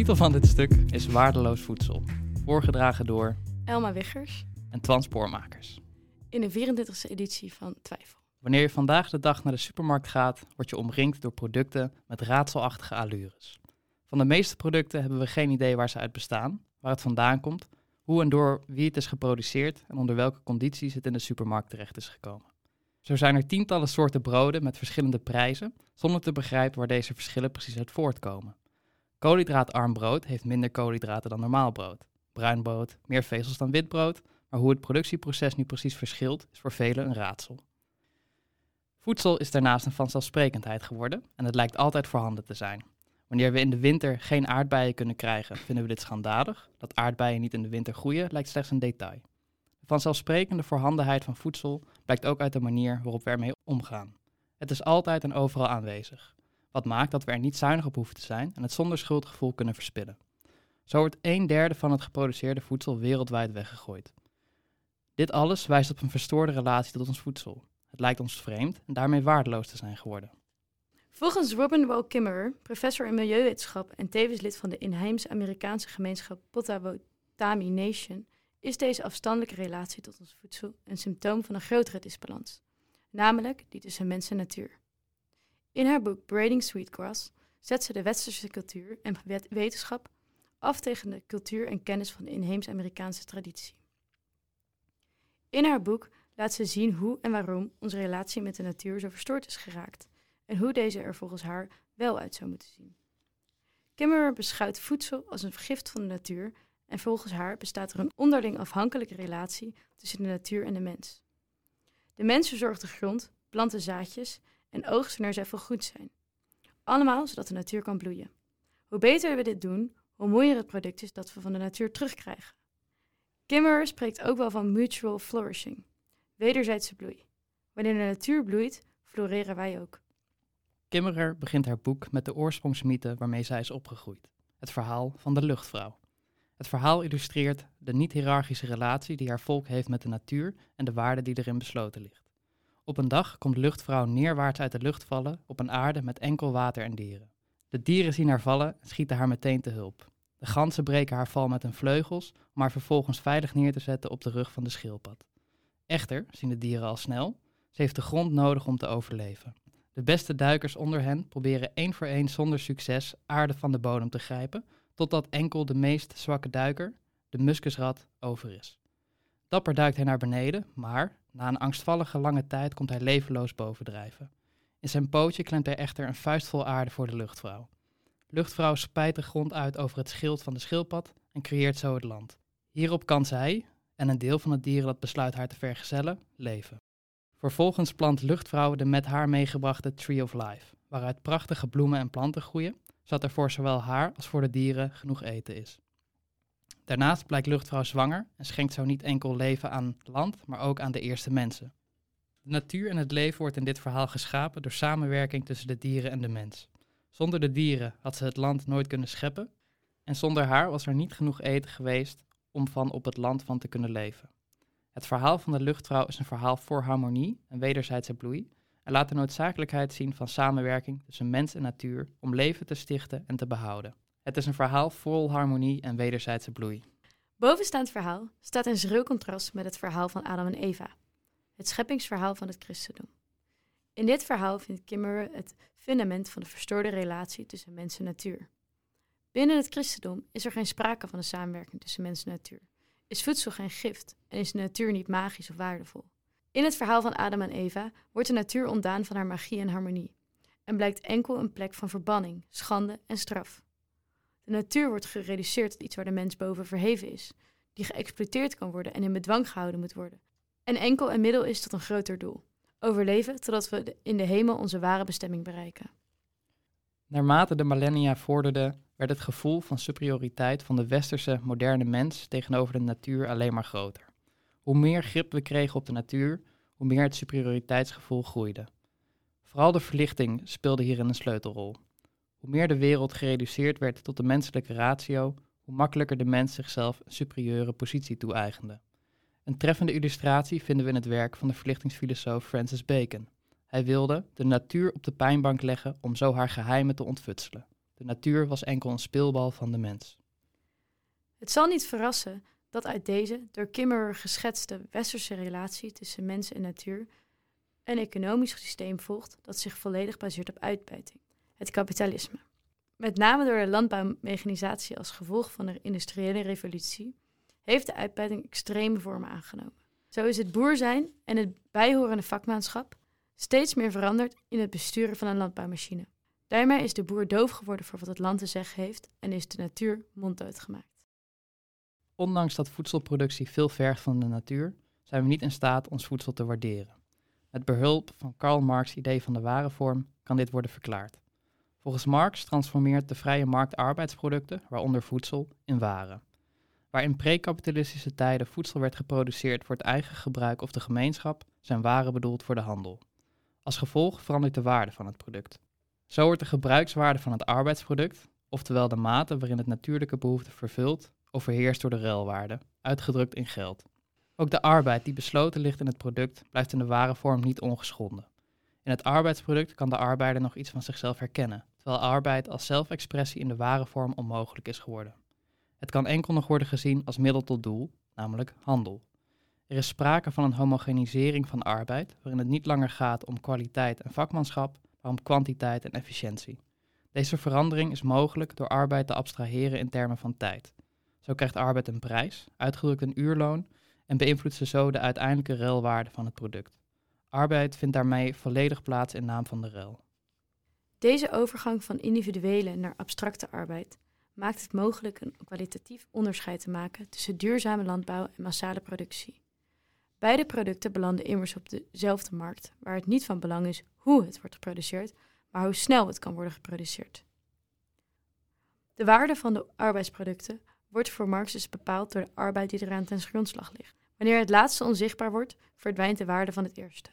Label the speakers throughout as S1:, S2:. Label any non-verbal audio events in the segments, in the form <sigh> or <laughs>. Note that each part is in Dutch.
S1: titel van dit stuk is Waardeloos voedsel, voorgedragen door
S2: Elma Wiggers
S1: en Twan Spoormakers.
S2: in de 24e editie van Twijfel.
S1: Wanneer je vandaag de dag naar de supermarkt gaat, word je omringd door producten met raadselachtige allures. Van de meeste producten hebben we geen idee waar ze uit bestaan, waar het vandaan komt, hoe en door wie het is geproduceerd en onder welke condities het in de supermarkt terecht is gekomen. Zo zijn er tientallen soorten broden met verschillende prijzen, zonder te begrijpen waar deze verschillen precies uit voortkomen. Koolhydraatarm brood heeft minder koolhydraten dan normaal brood. Bruin brood, meer vezels dan wit brood, maar hoe het productieproces nu precies verschilt, is voor velen een raadsel. Voedsel is daarnaast een vanzelfsprekendheid geworden en het lijkt altijd voorhanden te zijn. Wanneer we in de winter geen aardbeien kunnen krijgen, vinden we dit schandalig. Dat aardbeien niet in de winter groeien, lijkt slechts een detail. De vanzelfsprekende voorhandenheid van voedsel blijkt ook uit de manier waarop we ermee omgaan. Het is altijd en overal aanwezig, wat maakt dat we er niet zuinig op hoeven te zijn en het zonder schuldgevoel kunnen verspillen. Zo wordt een derde van het geproduceerde voedsel wereldwijd weggegooid. Dit alles wijst op een verstoorde relatie tot ons voedsel. Het lijkt ons vreemd en daarmee waardeloos te zijn geworden.
S2: Volgens Robin Wall Kimmerer, professor in milieuwetenschap en tevens lid van de inheemse Amerikaanse gemeenschap Potawatomi Nation, is deze afstandelijke relatie tot ons voedsel een symptoom van een grotere disbalans, namelijk die tussen mens en natuur. In haar boek Braiding Sweetgrass zet ze de westerse cultuur en wet- wetenschap af tegen de cultuur en kennis van de inheems-Amerikaanse traditie. In haar boek laat ze zien hoe en waarom onze relatie met de natuur zo verstoord is geraakt en hoe deze er volgens haar wel uit zou moeten zien. Kimmerer beschouwt voedsel als een vergift van de natuur en volgens haar bestaat er een onderling afhankelijke relatie tussen de natuur en de mens. De mens verzorgt de grond, plant de zaadjes en oogst wanneer zij volgoed zijn. Allemaal zodat de natuur kan bloeien. Hoe beter we dit doen, hoe mooier het product is dat we van de natuur terugkrijgen. Kimmerer spreekt ook wel van mutual flourishing, wederzijdse bloei. Wanneer de natuur bloeit, floreren wij ook.
S1: Kimmerer begint haar boek met de oorsprongsmythe waarmee zij is opgegroeid: het verhaal van de luchtvrouw. Het verhaal illustreert de niet-hierarchische relatie die haar volk heeft met de natuur en de waarde die erin besloten ligt. Op een dag komt luchtvrouw neerwaarts uit de lucht vallen op een aarde met enkel water en dieren. De dieren zien haar vallen en schieten haar meteen te hulp. De ganzen breken haar val met hun vleugels om haar vervolgens veilig neer te zetten op de rug van de schildpad. Echter zien de dieren al snel, ze heeft de grond nodig om te overleven. De beste duikers onder hen proberen één voor één zonder succes aarde van de bodem te grijpen, totdat enkel de meest zwakke duiker, de muskusrat, over is. Dapper duikt hij naar beneden, maar na een angstvallige lange tijd komt hij levenloos bovendrijven. In zijn pootje klemt hij echter een vuistvol aarde voor de luchtvrouw. Luchtvrouw spijt de grond uit over het schild van de schildpad en creëert zo het land. Hierop kan zij, en een deel van het dieren dat besluit haar te vergezellen, leven. Vervolgens plant Luchtvrouw de met haar meegebrachte Tree of Life, waaruit prachtige bloemen en planten groeien, zodat er voor zowel haar als voor de dieren genoeg eten is. Daarnaast blijkt Luchtvrouw zwanger en schenkt zo niet enkel leven aan land, maar ook aan de eerste mensen. Natuur en het leven wordt in dit verhaal geschapen door samenwerking tussen de dieren en de mens. Zonder de dieren had ze het land nooit kunnen scheppen en zonder haar was er niet genoeg eten geweest om van op het land van te kunnen leven. Het verhaal van de luchtvrouw is een verhaal voor harmonie en wederzijdse bloei en laat de noodzakelijkheid zien van samenwerking tussen mens en natuur om leven te stichten en te behouden. Het is een verhaal vol harmonie en wederzijdse bloei.
S2: Bovenstaand verhaal staat in schril contrast met het verhaal van Adam en Eva, het scheppingsverhaal van het christendom. In dit verhaal vindt Kimmerer het fundament van de verstoorde relatie tussen mens en natuur. Binnen het christendom is er geen sprake van een samenwerking tussen mens en natuur. Is voedsel geen gift en is de natuur niet magisch of waardevol? In het verhaal van Adam en Eva wordt de natuur ontdaan van haar magie en harmonie en blijkt enkel een plek van verbanning, schande en straf. Natuur wordt gereduceerd tot iets waar de mens boven verheven is, die geëxploiteerd kan worden en in bedwang gehouden moet worden. En enkel een middel is tot een groter doel: overleven totdat we in de hemel onze ware bestemming bereiken.
S1: Naarmate de millennia vorderden, werd het gevoel van superioriteit van de westerse moderne mens tegenover de natuur alleen maar groter. Hoe meer grip we kregen op de natuur, hoe meer het superioriteitsgevoel groeide. Vooral de verlichting speelde hierin een sleutelrol. Hoe meer de wereld gereduceerd werd tot de menselijke ratio, hoe makkelijker de mens zichzelf een superieure positie toe-eigende. Een treffende illustratie vinden we in het werk van de verlichtingsfilosoof Francis Bacon. Hij wilde de natuur op de pijnbank leggen om zo haar geheimen te ontfutselen. De natuur was enkel een speelbal van de mens.
S2: Het zal niet verrassen dat uit deze door Kimmerer geschetste westerse relatie tussen mens en natuur een economisch systeem volgt dat zich volledig baseert op uitbuiting, het kapitalisme. Met name door de landbouwmechanisatie als gevolg van de industriële revolutie heeft de uitbuiting extreme vormen aangenomen. Zo is het boer zijn en het bijhorende vakmanschap steeds meer veranderd in het besturen van een landbouwmachine. Daarmee is de boer doof geworden voor wat het land te zeggen heeft en is de natuur monddood gemaakt.
S1: Ondanks dat voedselproductie veel vergt van de natuur, zijn we niet in staat ons voedsel te waarderen. Met behulp van Karl Marx' idee van de ware vorm kan dit worden verklaard. Volgens Marx transformeert de vrije markt arbeidsproducten, waaronder voedsel, in waren. Waar in pre-kapitalistische tijden voedsel werd geproduceerd voor het eigen gebruik of de gemeenschap, zijn waren bedoeld voor de handel. Als gevolg verandert de waarde van het product. Zo wordt de gebruikswaarde van het arbeidsproduct, oftewel de mate waarin het natuurlijke behoefte vervult, overheerst door de ruilwaarde, uitgedrukt in geld. Ook de arbeid die besloten ligt in het product blijft in de ware vorm niet ongeschonden. In het arbeidsproduct kan de arbeider nog iets van zichzelf herkennen, terwijl arbeid als zelfexpressie in de ware vorm onmogelijk is geworden. Het kan enkel nog worden gezien als middel tot doel, namelijk handel. Er is sprake van een homogenisering van arbeid, waarin het niet langer gaat om kwaliteit en vakmanschap, maar om kwantiteit en efficiëntie. Deze verandering is mogelijk door arbeid te abstraheren in termen van tijd. Zo krijgt arbeid een prijs, uitgedrukt een uurloon, en beïnvloedt ze zo de uiteindelijke ruilwaarde van het product. Arbeid vindt daarmee volledig plaats in naam van de ruil.
S2: Deze overgang van individuele naar abstracte arbeid maakt het mogelijk een kwalitatief onderscheid te maken tussen duurzame landbouw en massale productie. Beide producten belanden immers op dezelfde markt, waar het niet van belang is hoe het wordt geproduceerd, maar hoe snel het kan worden geproduceerd. De waarde van de arbeidsproducten wordt voor Marx dus bepaald door de arbeid die eraan ten grondslag ligt. Wanneer het laatste onzichtbaar wordt, verdwijnt de waarde van het eerste.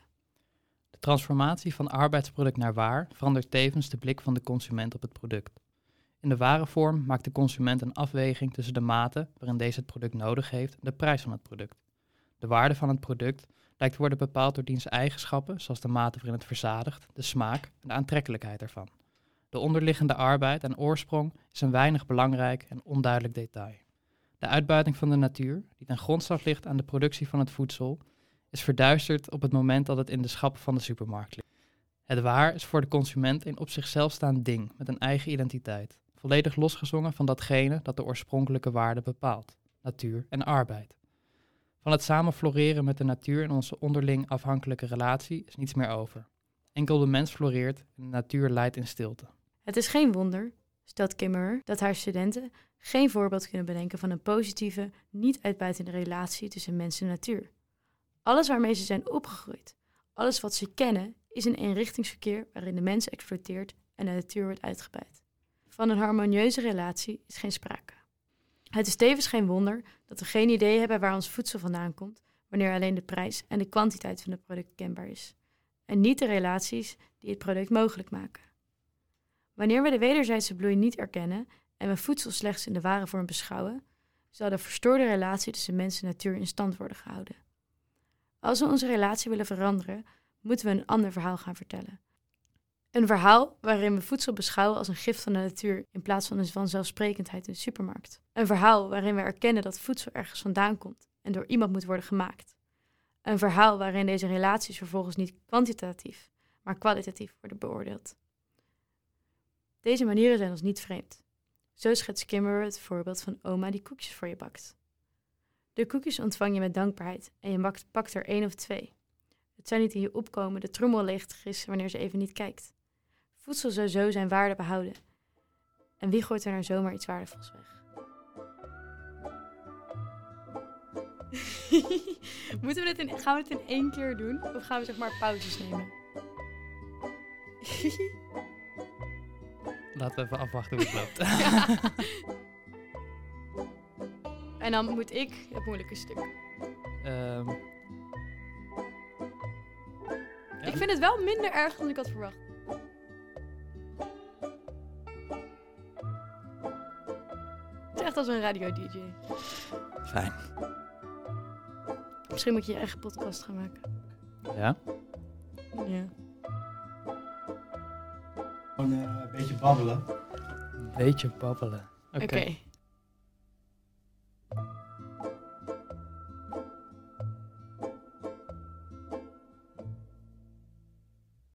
S1: De transformatie van arbeidsproduct naar waar verandert tevens de blik van de consument op het product. In de ware vorm maakt de consument een afweging tussen de mate waarin deze het product nodig heeft en de prijs van het product. De waarde van het product lijkt te worden bepaald door diens eigenschappen, zoals de mate waarin het verzadigt, de smaak en de aantrekkelijkheid ervan. De onderliggende arbeid en oorsprong is een weinig belangrijk en onduidelijk detail. De uitbuiting van de natuur, die ten grondslag ligt aan de productie van het voedsel, is verduisterd op het moment dat het in de schappen van de supermarkt ligt. Het waar is voor de consument een op zichzelf staand ding met een eigen identiteit, volledig losgezongen van datgene dat de oorspronkelijke waarde bepaalt, natuur en arbeid. Van het samen floreren met de natuur en onze onderling afhankelijke relatie is niets meer over. Enkel de mens floreert en de natuur leidt in stilte.
S2: Het is geen wonder, stelt Kimmerer, dat haar studenten geen voorbeeld kunnen bedenken van een positieve, niet uitbuitende relatie tussen mens en natuur. Alles waarmee ze zijn opgegroeid, alles wat ze kennen, is een eenrichtingsverkeer waarin de mens exploiteert en de natuur wordt uitgebuit. Van een harmonieuze relatie is geen sprake. Het is tevens geen wonder dat we geen idee hebben waar ons voedsel vandaan komt, wanneer alleen de prijs en de kwantiteit van het product kenbaar is, en niet de relaties die het product mogelijk maken. Wanneer we de wederzijdse bloei niet erkennen en we voedsel slechts in de ware vorm beschouwen, zal de verstoorde relatie tussen mens en natuur in stand worden gehouden. Als we onze relatie willen veranderen, moeten we een ander verhaal gaan vertellen. Een verhaal waarin we voedsel beschouwen als een gift van de natuur in plaats van een vanzelfsprekendheid in de supermarkt. Een verhaal waarin we erkennen dat voedsel ergens vandaan komt en door iemand moet worden gemaakt. Een verhaal waarin deze relaties vervolgens niet kwantitatief, maar kwalitatief worden beoordeeld. Deze manieren zijn ons niet vreemd. Zo schetst Kimmerer het voorbeeld van oma die koekjes voor je bakt. De koekjes ontvang je met dankbaarheid en je pakt, pakt er één of twee. Het zijn niet in je opkomen de trommel leeg te gissen wanneer ze even niet kijkt. Voedsel zou zo zijn waarde behouden. En wie gooit er nou zomaar iets waardevols weg? <laughs> Moeten we dit in, gaan we het in één keer doen? Of gaan we zeg maar pauzes nemen? <laughs>
S1: Laten we even afwachten hoe het loopt. <laughs>
S2: En dan moet ik het moeilijke stuk.
S1: Ehm, Ja.
S2: Ik vind het wel minder erg dan ik had verwacht. Het is echt als een radio-dj.
S1: fijn.
S2: Misschien moet je je eigen podcast gaan maken.
S1: Ja?
S2: Ja.
S3: Gewoon eh, een beetje babbelen.
S1: Beetje babbelen. Oké.
S2: Oké.